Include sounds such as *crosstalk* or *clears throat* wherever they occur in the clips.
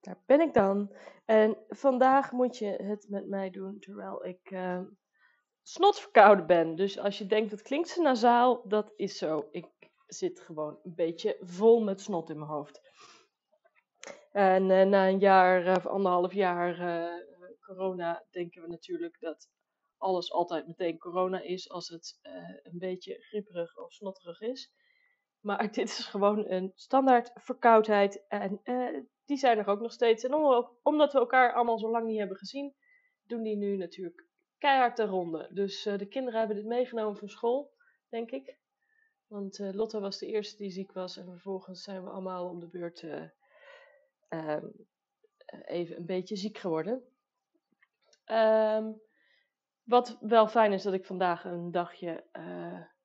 daar ben ik dan. En vandaag moet je het met mij doen terwijl ik uh, snotverkouden ben. Dus als je denkt dat klinkt ze nasaal, dat is zo. Ik zit gewoon een beetje vol met snot in mijn hoofd. En uh, na een jaar of anderhalf jaar uh, corona denken we natuurlijk dat alles altijd meteen corona is als het een beetje grieperig of snotterig is. Maar *laughs* dit is gewoon een standaard verkoudheid. En die zijn er ook nog steeds. En omdat we elkaar allemaal zo lang niet hebben gezien, doen die nu natuurlijk keihard de ronde. Dus uh, de kinderen hebben dit meegenomen van school, denk ik. Want uh, Lotte was de eerste die ziek was. En vervolgens zijn we allemaal om de beurt ehm, even een beetje ziek geworden. Um, wat wel fijn is dat ik vandaag een dagje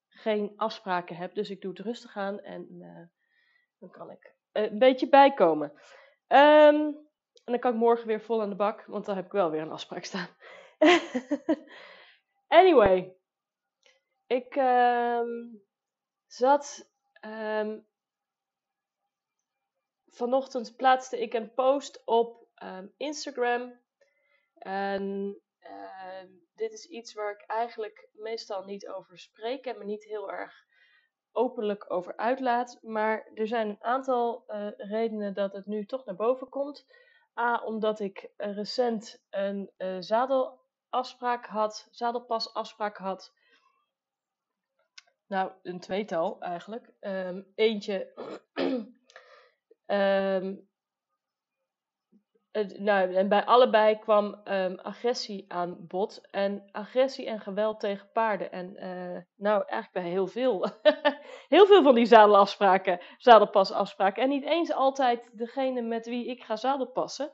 geen afspraken heb. Dus ik doe het rustig aan en dan kan ik een beetje bijkomen. Um, en dan kan ik morgen weer vol aan de bak, want dan heb ik wel weer een afspraak staan. *laughs* anyway, ik um, zat. Um, vanochtend plaatste ik een post op Instagram. En dit is iets waar ik eigenlijk meestal niet over spreek en me niet heel erg openlijk over uitlaat. Maar er zijn een aantal uh, redenen dat het nu toch naar boven komt. A, omdat ik recent een uh, zadelafspraak had, zadelpasafspraak had. Nou, een tweetal eigenlijk. Um, eentje um, *clears throat* nou, en bij allebei kwam um, agressie aan bod. En agressie en geweld tegen paarden. En uh, nou, eigenlijk bij heel veel. *laughs* heel veel van die zadelafspraken, zadelpasafspraken. En niet eens altijd degene met wie ik ga zadelpassen.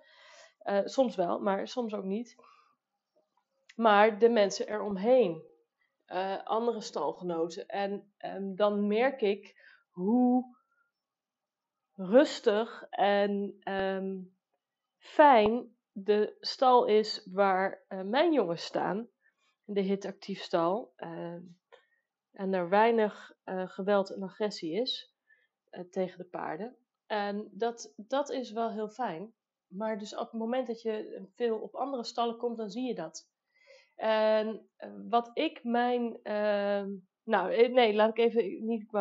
Uh, soms wel, maar soms ook niet. Maar de mensen eromheen. Uh, andere stalgenoten. En um, dan merk ik hoe rustig en... Um, fijn de stal is waar uh, mijn jongens staan, de hitactiefstal, uh, en er weinig uh, geweld en agressie is tegen de paarden. En dat, dat is wel heel fijn. Maar dus op het moment dat je veel op andere stallen komt, dan zie je dat. En wat ik mijn. Nou, nee, laat ik even niet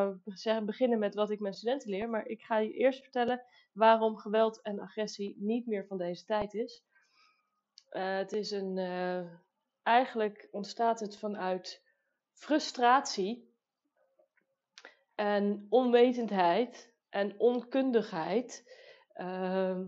beginnen met wat ik mijn studenten leer. Maar ik ga je eerst vertellen waarom geweld en agressie niet meer van deze tijd is. Uh, het is een, uh, eigenlijk ontstaat het vanuit frustratie en onwetendheid en onkundigheid, uh,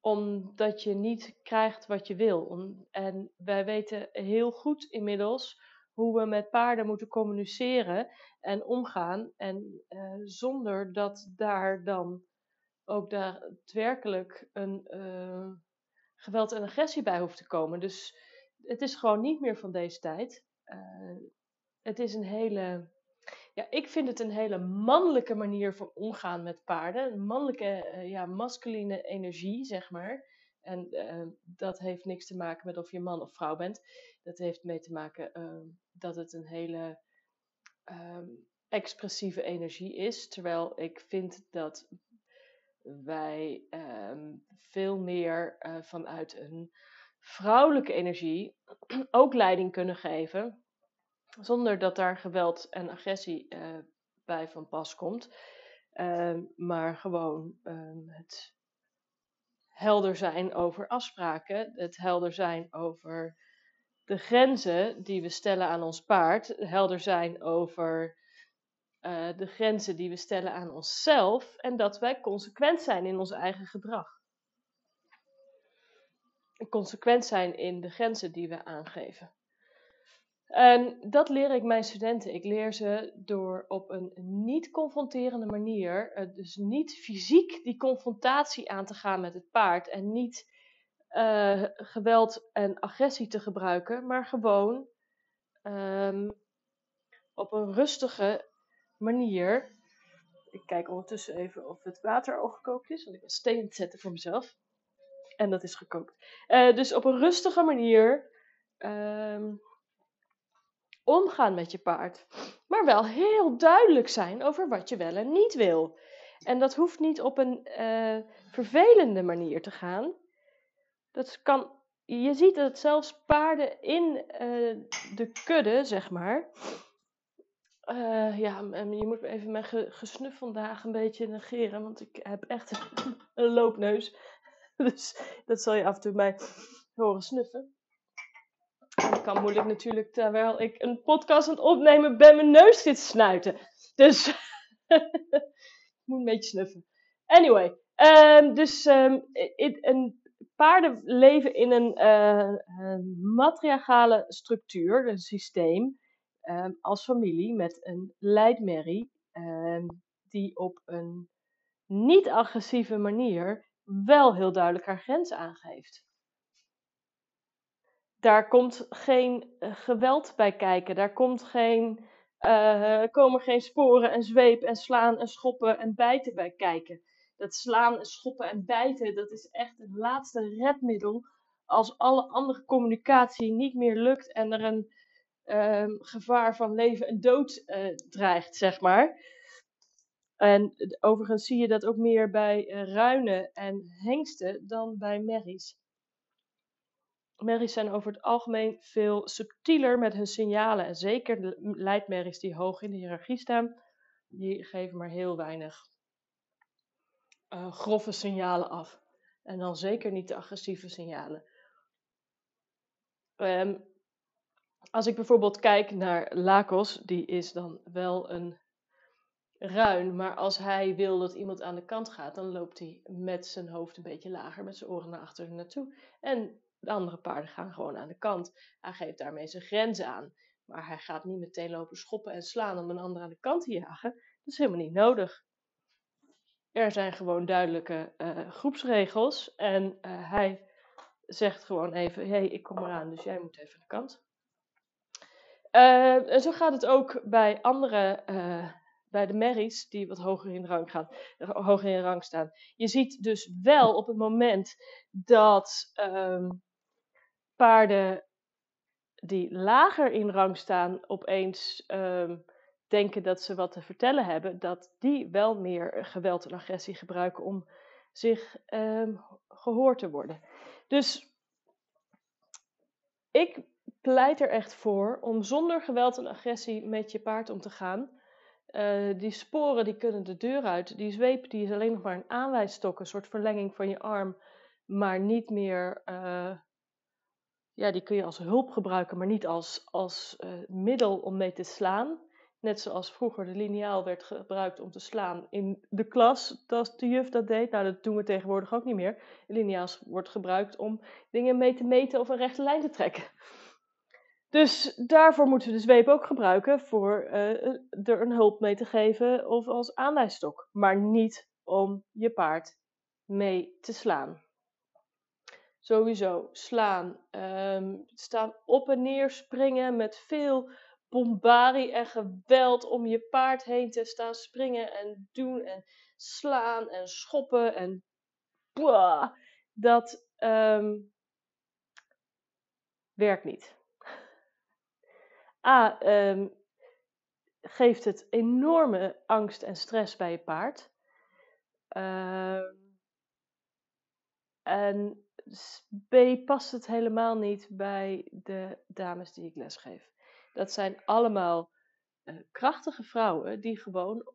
omdat je niet krijgt wat je wil. En wij weten heel goed inmiddels hoe we met paarden moeten communiceren en omgaan, en zonder dat daar dan ook daadwerkelijk een uh, geweld en agressie bij hoeft te komen. Dus het is gewoon niet meer van deze tijd. Uh, het is een hele, ja, ik vind het een hele mannelijke manier van omgaan met paarden. Een mannelijke, ja, masculine energie, zeg maar. En dat heeft niks te maken met of je man of vrouw bent. Dat heeft mee te maken dat het een hele um, expressieve energie is. Terwijl ik vind dat wij um, veel meer uh, vanuit een vrouwelijke energie *clears throat* ook leiding kunnen geven, zonder dat daar geweld en agressie uh, bij van pas komt, maar gewoon het helder zijn over afspraken, het helder zijn over de grenzen die we stellen aan ons paard, helder zijn over uh, de grenzen die we stellen aan onszelf en dat wij consequent zijn in ons eigen gedrag. Consequent zijn in de grenzen die we aangeven. En dat leer ik mijn studenten. Ik leer ze door op een niet confronterende manier, uh, dus niet fysiek die confrontatie aan te gaan met het paard en niet eh, geweld en agressie te gebruiken, maar gewoon ehm, op een rustige manier. Ik kijk ondertussen even of het water al gekookt is, want ik was het zetten voor mezelf. En dat is gekookt. Eh, dus op een rustige manier ehm, omgaan met je paard. Maar wel heel duidelijk zijn over wat je wel en niet wil. En dat hoeft niet op een eh, vervelende manier te gaan. Dat kan, je ziet dat zelfs paarden in uh, de kudde, zeg maar. Uh, ja, je moet even mijn gesnuf vandaag een beetje negeren, want ik heb echt *laughs* een loopneus. *laughs* Dus dat zal je af en toe mij horen snuffen. Ik kan moeilijk natuurlijk, terwijl ik een podcast aan het opnemen ben, mijn neus zit snuiten. Dus *laughs* ik moet een beetje snuffen. Anyway, um, dus um, een paarden leven in een, uh, een matriarchale structuur, een systeem, um, als familie met een leidmerrie, die op een niet-agressieve manier wel heel duidelijk haar grens aangeeft. Daar komt geen uh, geweld bij kijken. Daar komt geen, uh, komen geen sporen en zweep en slaan en schoppen en bijten bij kijken. Dat slaan en schoppen en bijten, dat is echt het laatste redmiddel als alle andere communicatie niet meer lukt en er een uh, gevaar van leven en dood uh, dreigt, zeg maar. En overigens zie je dat ook meer bij ruinen en hengsten dan bij merries. Merries zijn over het algemeen veel subtieler met hun signalen. En zeker leidmerries die hoog in de hiërarchie staan, die geven maar heel weinig uh, grove signalen af. En dan zeker niet de agressieve signalen. Um, als ik bijvoorbeeld kijk naar Lakos, die is dan wel een ruin, maar als hij wil dat iemand aan de kant gaat, dan loopt hij met zijn hoofd een beetje lager, met zijn oren naar achteren naartoe. En de andere paarden gaan gewoon aan de kant. Hij geeft daarmee zijn grenzen aan. Maar hij gaat niet meteen lopen schoppen en slaan om een ander aan de kant te jagen. Dat is helemaal niet nodig. Er zijn gewoon duidelijke uh, groepsregels. En uh, hij zegt gewoon even: hé, hey, ik kom eraan, dus jij moet even aan de kant. Uh, en zo gaat het ook bij andere bij de merries die wat hoger in, rang gaan, hoger in rang staan. Je ziet dus wel op het moment dat um, paarden die lager in rang staan opeens um, denken dat ze wat te vertellen hebben, dat die wel meer geweld en agressie gebruiken om zich um, gehoord te worden. Dus ik pleit er echt voor om zonder geweld en agressie met je paard om te gaan. Uh, die sporen die kunnen de deur uit. Die zweep die is alleen nog maar een aanwijsstok, een soort verlenging van je arm, maar niet meer. Uh, ja, die kun je als hulp gebruiken, maar niet als, als uh, middel om mee te slaan. Net zoals vroeger de lineaal werd gebruikt om te slaan in de klas, dat de juf dat deed. Nou, dat doen we tegenwoordig ook niet meer. De lineaal wordt gebruikt om dingen mee te meten of een rechte lijn te trekken. Dus daarvoor moeten we de zweep ook gebruiken voor uh, er een hulp mee te geven of als aanwijsstok. Maar niet om je paard mee te slaan. Sowieso slaan, um, staan op en neer springen met veel bombardie en geweld om je paard heen te staan springen en doen en slaan en schoppen en dat um, werkt niet. A, um, geeft het enorme angst en stress bij je paard. En B, past het helemaal niet bij de dames die ik lesgeef. Dat zijn allemaal uh, krachtige vrouwen die gewoon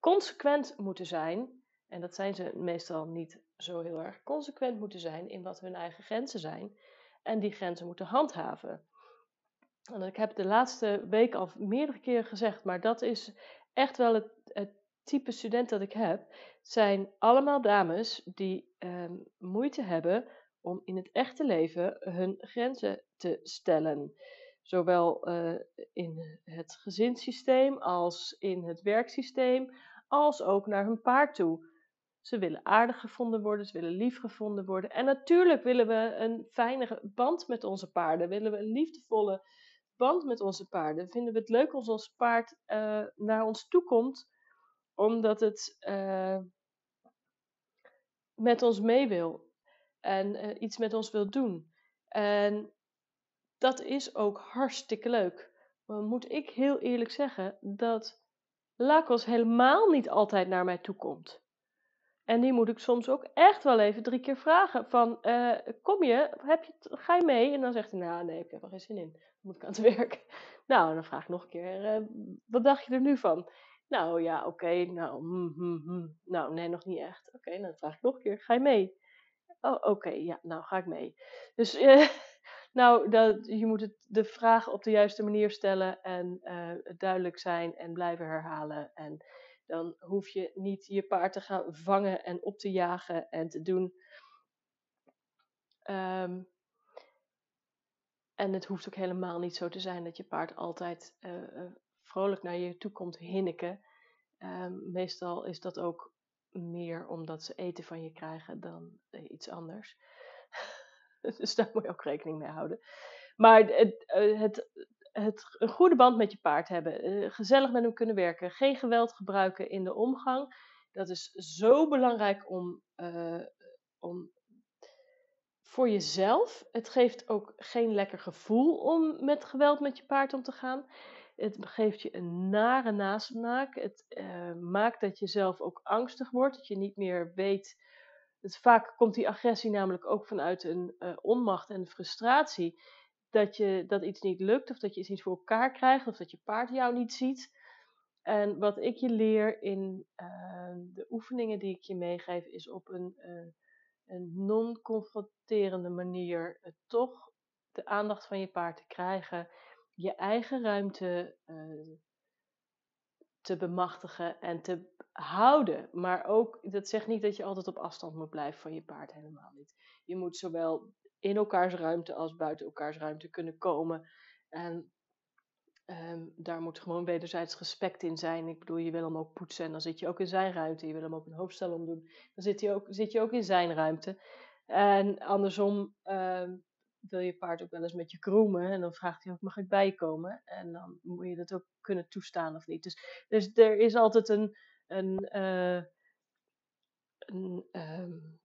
consequent moeten zijn. En dat zijn ze meestal niet zo heel erg consequent moeten zijn in wat hun eigen grenzen zijn. En die grenzen moeten handhaven. En ik heb de laatste week al meerdere keren gezegd, maar dat is echt wel het, het type student dat ik heb. zijn allemaal dames die ehm, moeite hebben om in het echte leven hun grenzen te stellen. Zowel uh, in het gezinssysteem als in het werksysteem, als ook naar hun paard toe. Ze willen aardig gevonden worden, ze willen lief gevonden worden. En natuurlijk willen we een fijne band met onze paarden. Willen we een liefdevolle band met onze paarden. Vinden we het leuk als ons paard uh, naar ons toe komt, omdat het uh, met ons mee wil en uh, iets met ons wil doen. En dat is ook hartstikke leuk. Maar moet ik heel eerlijk zeggen dat Lakos helemaal niet altijd naar mij toe komt. En die moet ik soms ook echt wel even drie keer vragen. Van, uh, kom je? Heb je ga je mee? En dan zegt hij, nou nee, ik heb er geen zin in. Dan moet ik aan het werk. *laughs* Nou, dan vraag ik nog een keer, wat dacht je er nu van? Nou ja, oké, nou, mm, mm, mm. nou nee, nog niet echt. Oké, dan vraag ik nog een keer, ga je mee? Oh, oké, ja, nou ga ik mee. Dus uh, *laughs* nou, dat, je moet het, de vraag op de juiste manier stellen en duidelijk zijn en blijven herhalen. En dan hoef je niet je paard te gaan vangen en op te jagen en te doen. Um, en het hoeft ook helemaal niet zo te zijn dat je paard altijd uh, vrolijk naar je toe komt hinniken. Um, meestal is dat ook meer omdat ze eten van je krijgen dan uh, iets anders. *laughs* dus daar moet je ook rekening mee houden. Maar het, het, het, een goede band met je paard hebben, eh, gezellig met hem kunnen werken, geen geweld gebruiken in de omgang. Dat is zo belangrijk om, om voor jezelf. Het geeft ook geen lekker gevoel om met geweld met je paard om te gaan. Het geeft je een nare nasmaak. Het uh, maakt dat je zelf ook angstig wordt. Dat je niet meer weet. Het, vaak komt die agressie namelijk ook vanuit een uh, onmacht en frustratie dat, je, dat iets niet lukt, of dat je iets niet voor elkaar krijgt, of dat je paard jou niet ziet. En wat ik je leer in uh, de oefeningen die ik je meegeef, is op een, uh, een non-confronterende manier toch de aandacht van je paard te krijgen, je eigen ruimte te bemachtigen en te houden. Maar ook, dat zegt niet dat je altijd op afstand moet blijven van je paard, helemaal niet. Je moet zowel in elkaars ruimte als buiten elkaars ruimte kunnen komen. En um, daar moet gewoon wederzijds respect in zijn. Ik bedoel, je wil hem ook poetsen en dan zit je ook in zijn ruimte. Je wil hem ook een hoofdstel omdoen, dan zit, hij ook, zit je ook in zijn ruimte. En andersom um, wil je paard ook wel eens met je groemen en dan vraagt hij ook, mag ik bijkomen? En dan moet je dat ook kunnen toestaan of niet. Dus, dus er is altijd een, een, uh, een um,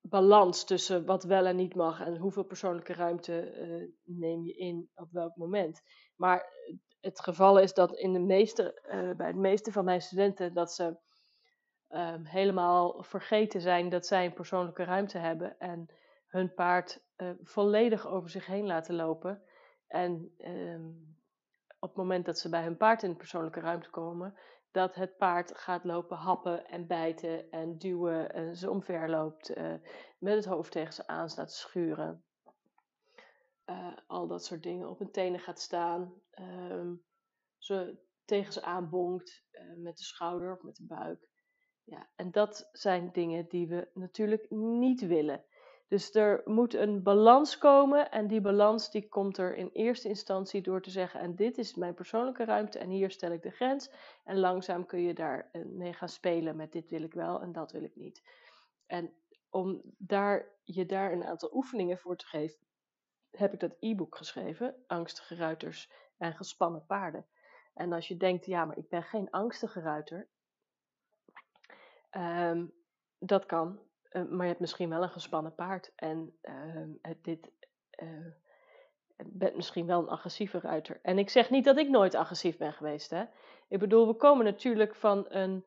balans tussen wat wel en niet mag en hoeveel persoonlijke ruimte uh, neem je in op welk moment. Maar het geval is dat in de meeste, uh, bij de meeste van mijn studenten dat ze uh, helemaal vergeten zijn dat zij een persoonlijke ruimte hebben en hun paard uh, volledig over zich heen laten lopen. En ehm, op het moment dat ze bij hun paard in de persoonlijke ruimte komen, dat het paard gaat lopen happen en bijten en duwen en ze omver loopt, uh, met het hoofd tegen ze aan staat schuren. Uh, al dat soort dingen op hun tenen gaat staan, um, ze tegen ze aanbonkt uh, met de schouder of met de buik. Ja, en dat zijn dingen die we natuurlijk niet willen. Dus er moet een balans komen en die balans die komt er in eerste instantie door te zeggen en dit is mijn persoonlijke ruimte en hier stel ik de grens en langzaam kun je daar eh, mee gaan spelen met dit wil ik wel en dat wil ik niet. En om daar, je daar een aantal oefeningen voor te geven, heb ik dat e-book geschreven, Angstige Ruiters en Gespannen Paarden. En als je denkt, ja, maar ik ben geen angstige ruiter, um, dat kan. Uh, maar je hebt misschien wel een gespannen paard. En uh, dit, uh, bent misschien wel een agressieve ruiter. En ik zeg niet dat ik nooit agressief ben geweest. Hè? Ik bedoel, we komen natuurlijk van een.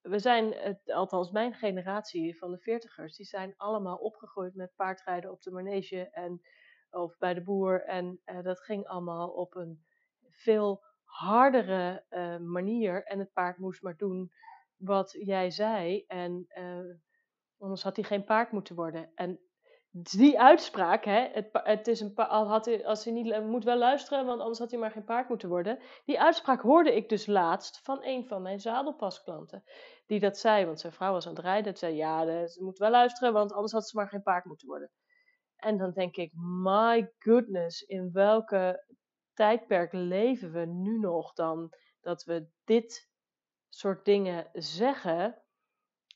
We zijn, althans mijn generatie van de veertigers, die zijn allemaal opgegroeid met paardrijden op de manege en, of bij de boer. En dat ging allemaal op een veel hardere manier. En het paard moest maar doen wat jij zei. En Anders had hij geen paard moeten worden. En die uitspraak, hè, het, het is een had hij, als hij niet moet wel luisteren, want anders had hij maar geen paard moeten worden. Die uitspraak hoorde ik dus laatst van een van mijn zadelpasklanten. Die dat zei, want zijn vrouw was aan het rijden. Het zei, ja, ze moet wel luisteren, want anders had ze maar geen paard moeten worden. En dan denk ik, my goodness, in welke tijdperk leven we nu nog dan dat we dit soort dingen zeggen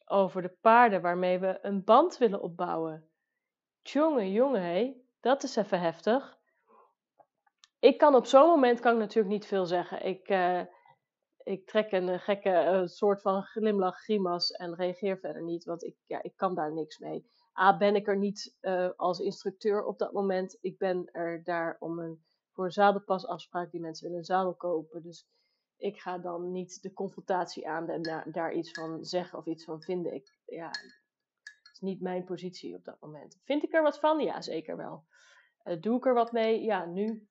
over de paarden waarmee we een band willen opbouwen. Jongen, jongen, hé, dat is even heftig. Ik kan op zo'n moment kan ik natuurlijk niet veel zeggen. Ik, uh, ik trek een eh, gekke uh, soort van glimlach, grimas en reageer verder niet, want ik, ja, ik kan daar niks mee. A, ben ik er niet uh, als instructeur op dat moment. Ik ben er daar om een, voor een zadelpasafspraak die mensen willen een zadel kopen. Dus ik ga dan niet de confrontatie aan en daar, iets van zeggen of iets van vinden. Ik, ja, is niet mijn positie op dat moment. Vind ik er wat van? Ja, zeker wel. Uh, doe ik er wat mee? Ja, nu.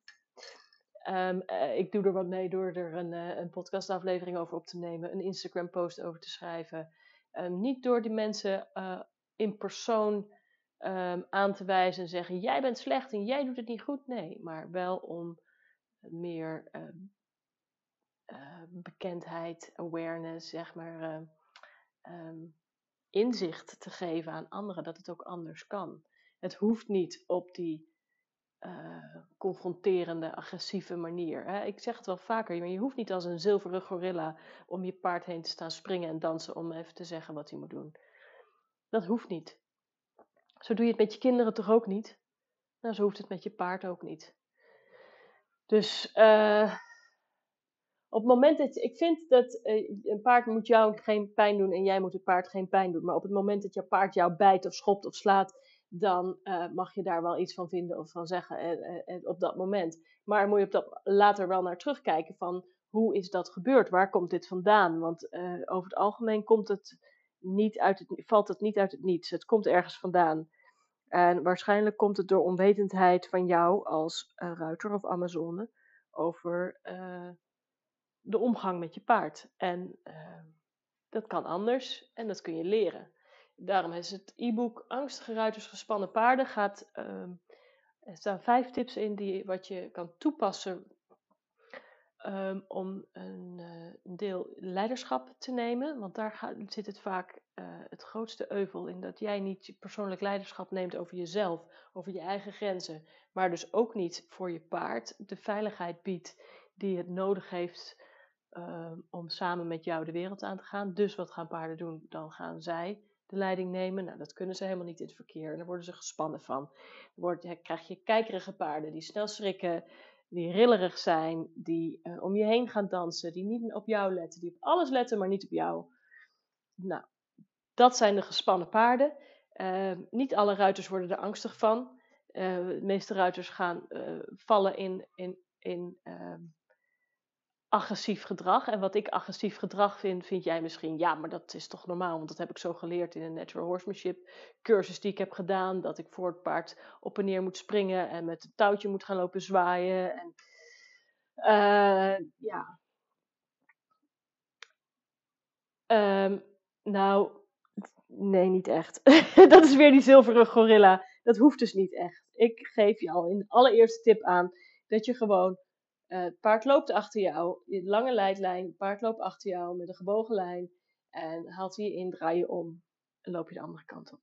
Um, uh, ik doe er wat mee door er een, uh, een podcastaflevering over op te nemen, een Instagram-post over te schrijven. Um, niet door die mensen in persoon um, aan te wijzen en zeggen: jij bent slecht en jij doet het niet goed. Nee, maar wel om meer uh, bekendheid, awareness, zeg maar, um, inzicht te geven aan anderen dat het ook anders kan. Het hoeft niet op die uh, confronterende, agressieve manier. Hè? Ik zeg het wel vaker, maar je hoeft niet als een zilveren gorilla om je paard heen te staan springen en dansen om even te zeggen wat hij moet doen. Dat hoeft niet. Zo doe je het met je kinderen toch ook niet? Nou, zo hoeft het met je paard ook niet. Dus op het moment dat ik vind dat uh, een paard moet jou geen pijn doen en jij moet het paard geen pijn doen. Maar op het moment dat jouw paard jou bijt of schopt of slaat, dan uh, mag je daar wel iets van vinden of van zeggen uh, op dat moment. Maar moet je op dat, later wel naar terugkijken van hoe is dat gebeurd? Waar komt dit vandaan? Want over het algemeen komt het niet uit het, valt het niet uit het niets. Het komt ergens vandaan. En waarschijnlijk komt het door onwetendheid van jou als ruiter of Amazone over de omgang met je paard. En uh, dat kan anders en dat kun je leren. Daarom is het e-book Angstige Ruiters Gespannen Paarden. Gaat, uh, er staan vijf tips in die wat je kan toepassen um, om een, uh, een, deel leiderschap te nemen. Want daar gaat, zit het vaak uh, het grootste euvel in. Dat jij niet persoonlijk leiderschap neemt over jezelf, over je eigen grenzen. Maar dus ook niet voor je paard de veiligheid biedt die het nodig heeft uh, om samen met jou de wereld aan te gaan. Dus wat gaan paarden doen? Dan gaan zij de leiding nemen. Nou, dat kunnen ze helemaal niet in het verkeer. En daar worden ze gespannen van. Dan krijg je kijkerige paarden die snel schrikken, die rillerig zijn, die uh, om je heen gaan dansen, die niet op jou letten, die op alles letten, maar niet op jou. Nou, dat zijn de gespannen paarden. Uh, niet alle ruiters worden er angstig van. Uh, de meeste ruiters gaan vallen in, in, in ehm, agressief gedrag. En wat ik agressief gedrag vind, vind jij misschien, ja, maar dat is toch normaal, want dat heb ik zo geleerd in een natural horsemanship cursus die ik heb gedaan, dat ik voor het paard op en neer moet springen en met het touwtje moet gaan lopen zwaaien. En, uh, ja. Um, nou, nee, niet echt. *laughs* dat is weer die zilveren gorilla. Dat hoeft dus niet echt. Ik geef je al in de allereerste tip aan dat je gewoon uh, het paard loopt achter jou, je lange leidlijn, het paard loopt achter jou met een gebogen lijn en haalt hij je in, draai je om en loop je de andere kant op.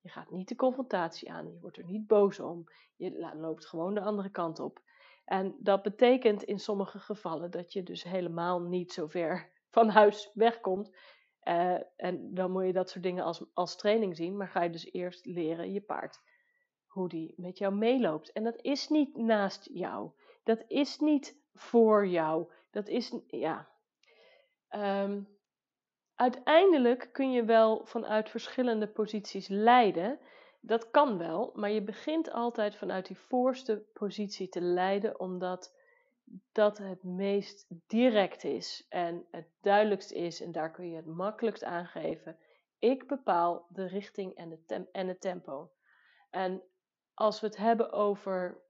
Je gaat niet de confrontatie aan, je wordt er niet boos om, je loopt gewoon de andere kant op. En dat betekent in sommige gevallen dat je dus helemaal niet zo ver *laughs* van huis wegkomt. Uh, en dan moet je dat soort dingen als, als training zien, maar ga je dus eerst leren je paard hoe die met jou meeloopt. En dat is niet naast jou dat is niet voor jou. Dat is, ja. Um, uiteindelijk kun je wel vanuit verschillende posities leiden. Dat kan wel, maar je begint altijd vanuit die voorste positie te leiden, omdat dat het meest direct is en het duidelijkst is en daar kun je het makkelijkst aangeven. Ik bepaal de richting en, de en het tempo. En als we het hebben over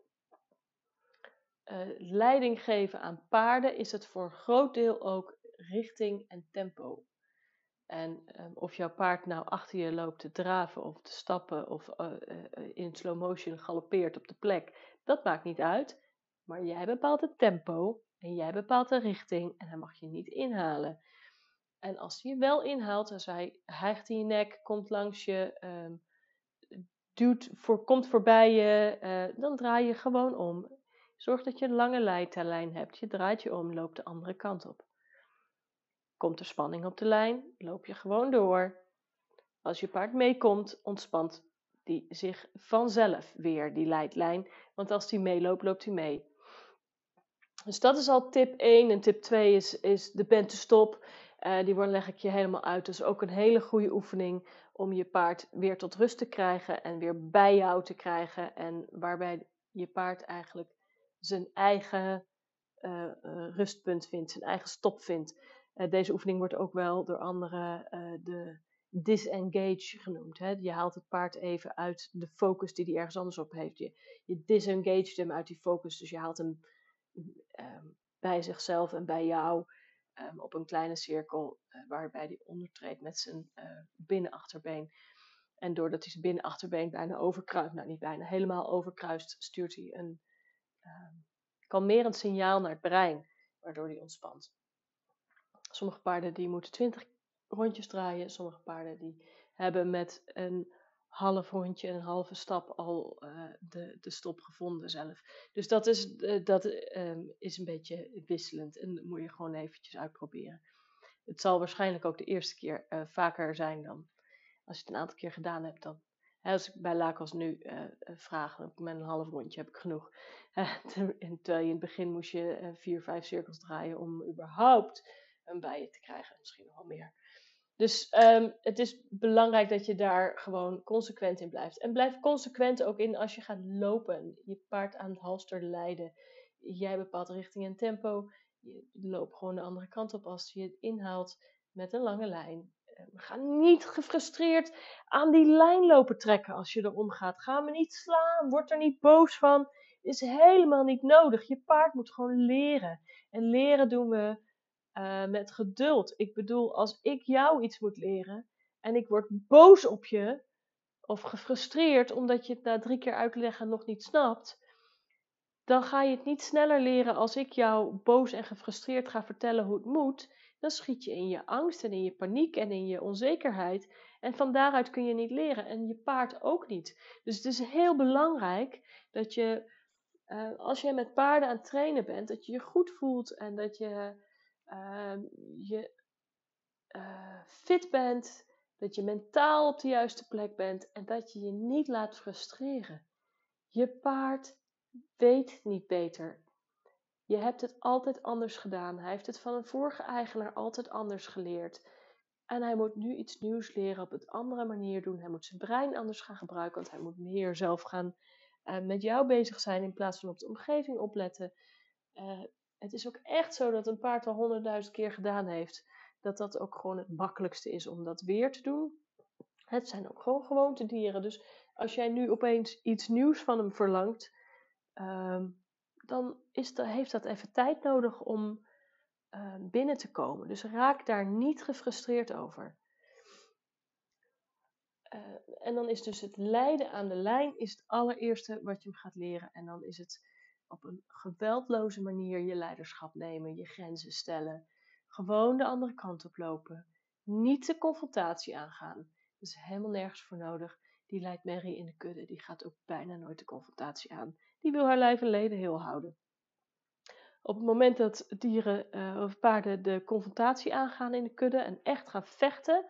uh, leiding geven aan paarden, is het voor een groot deel ook richting en tempo. En um, of jouw paard nou achter je loopt te draven of te stappen of uh, uh, in slow motion galoppeert op de plek, dat maakt niet uit. Maar jij bepaalt het tempo en jij bepaalt de richting en hij mag je niet inhalen. En als hij wel inhaalt, als hij hijgt in je nek, komt langs je, um, duwt voor, komt voorbij je, dan draai je gewoon om Zorg dat je een lange leidlijn hebt. Je draait je om, loopt de andere kant op. Komt er spanning op de lijn, loop je gewoon door. Als je paard meekomt, ontspant die zich vanzelf weer, die leidlijn. Want als die meeloopt, loopt hij mee. Dus dat is al tip 1. En tip 2 is, is de bent to stop. Uh, die leg ik je helemaal uit. Dus ook een hele goede oefening om je paard weer tot rust te krijgen en weer bij jou te krijgen. En waarbij je paard eigenlijk zijn eigen uh, uh, rustpunt vindt, zijn eigen stop vindt. deze oefening wordt ook wel door anderen de disengage genoemd. Hè? Je haalt het paard even uit de focus die hij ergens anders op heeft. Je, je hem uit die focus, dus je haalt hem um, bij zichzelf en bij jou um, op een kleine cirkel, waarbij hij ondertreedt met zijn binnenachterbeen. En doordat hij zijn binnenachterbeen bijna overkruist, nou niet bijna, helemaal overkruist, stuurt hij een kalmerend signaal naar het brein, waardoor hij ontspant. Sommige paarden die moeten 20 rondjes draaien. Sommige paarden die hebben met een half rondje en een halve stap al uh, de, de stop gevonden zelf. Dus dat is, uh, dat, um, is een beetje wisselend en moet je gewoon eventjes uitproberen. Het zal waarschijnlijk ook de eerste keer uh, vaker zijn dan als je het een aantal keer gedaan hebt dan. Als ik bij Lakos nu vraag, met een half rondje heb ik genoeg. *laughs* en terwijl je in het begin moest je vier, vijf cirkels draaien om überhaupt een bijen te krijgen. Misschien nog wel meer. Dus um, het is belangrijk dat je daar gewoon consequent in blijft. En blijf consequent ook in als je gaat lopen. Je paard aan het halster leiden. Jij bepaalt richting en tempo. Je loopt gewoon de andere kant op als je het inhaalt met een lange lijn. Um, ga niet gefrustreerd aan die lijn lopen trekken als je erom gaat. Ga me niet slaan. Word er niet boos van. Is helemaal niet nodig. Je paard moet gewoon leren. En leren doen we uh, met geduld. Ik bedoel, als ik jou iets moet leren en ik word boos op je of gefrustreerd omdat je het na drie keer uitleggen nog niet snapt, dan ga je het niet sneller leren als ik jou boos en gefrustreerd ga vertellen hoe het moet. Dan schiet je in je angst en in je paniek en in je onzekerheid. En van daaruit kun je niet leren en je paard ook niet. Dus het is heel belangrijk dat je, uh, als je met paarden aan het trainen bent, dat je je goed voelt en dat je uh, je uh, fit bent, dat je mentaal op de juiste plek bent en dat je je niet laat frustreren. Je paard weet niet beter. Je hebt het altijd anders gedaan. Hij heeft het van een vorige eigenaar altijd anders geleerd. En hij moet nu iets nieuws leren, op een andere manier doen. Hij moet zijn brein anders gaan gebruiken, want hij moet meer zelf gaan uh, met jou bezig zijn in plaats van op de omgeving opletten. Uh, het is ook echt zo dat een paard al honderdduizend keer gedaan heeft, dat dat ook gewoon het makkelijkste is om dat weer te doen. Het zijn ook gewoon gewoontedieren. Dus als jij nu opeens iets nieuws van hem verlangt, um, dan is heeft dat even tijd nodig om uh, binnen te komen. Dus raak daar niet gefrustreerd over. Uh, en dan is dus het leiden aan de lijn is het allereerste wat je hem gaat leren. En dan is het op een geweldloze manier je leiderschap nemen, je grenzen stellen. Gewoon de andere kant op lopen. Niet de confrontatie aangaan. Dat is helemaal nergens voor nodig. Die leidt Mary in de kudde. Die gaat ook bijna nooit de confrontatie aan. Die wil haar lijf en leden heel houden. Op het moment dat dieren uh, of paarden de confrontatie aangaan in de kudde en echt gaan vechten,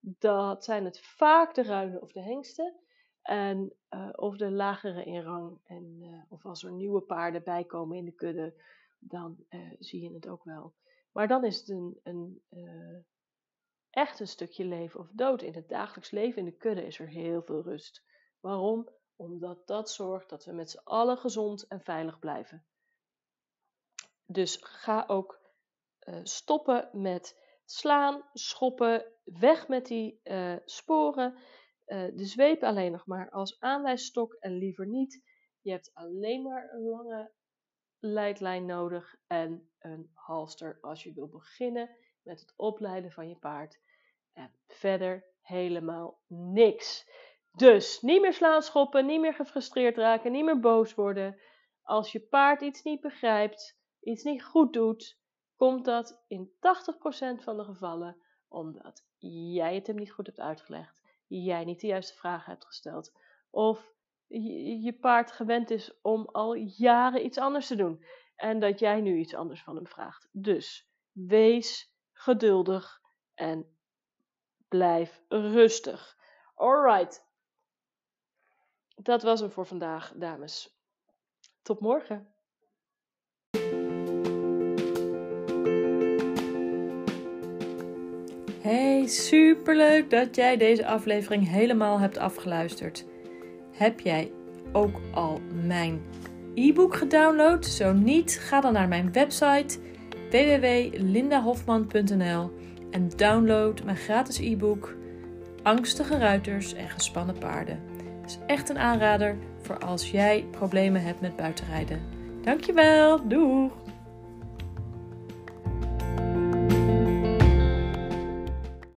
dat zijn het vaak de ruinen of de hengsten. En, uh, of de lagere in rang. En, uh, of als er nieuwe paarden bijkomen in de kudde, dan zie je het ook wel. Maar dan is het een, een echt een stukje leven of dood. In het dagelijks leven in de kudde is er heel veel rust. Waarom? Omdat dat zorgt dat we met z'n allen gezond en veilig blijven. Dus ga ook stoppen met slaan, schoppen, weg met die sporen. Uh, de zweep alleen nog maar als aanwijsstok en liever niet. Je hebt alleen maar een lange leidlijn nodig en een halster als je wil beginnen met het opleiden van je paard. En verder helemaal niks. Dus niet meer slaan, schoppen, niet meer gefrustreerd raken, niet meer boos worden. Als je paard iets niet begrijpt, iets niet goed doet, komt dat in 80% van de gevallen omdat jij het hem niet goed hebt uitgelegd jij niet de juiste vragen hebt gesteld. Of je, paard gewend is om al jaren iets anders te doen. En dat jij nu iets anders van hem vraagt. Dus wees geduldig en blijf rustig. Alright. Dat was hem voor vandaag, dames. Tot morgen. Hey, superleuk dat jij deze aflevering helemaal hebt afgeluisterd. Heb jij ook al mijn e-book gedownload? Zo niet, ga dan naar mijn website www.lindahofman.nl en download mijn gratis e-book Angstige ruiters en gespannen paarden. Is echt een aanrader voor als jij problemen hebt met buitenrijden. Dankjewel, doeg!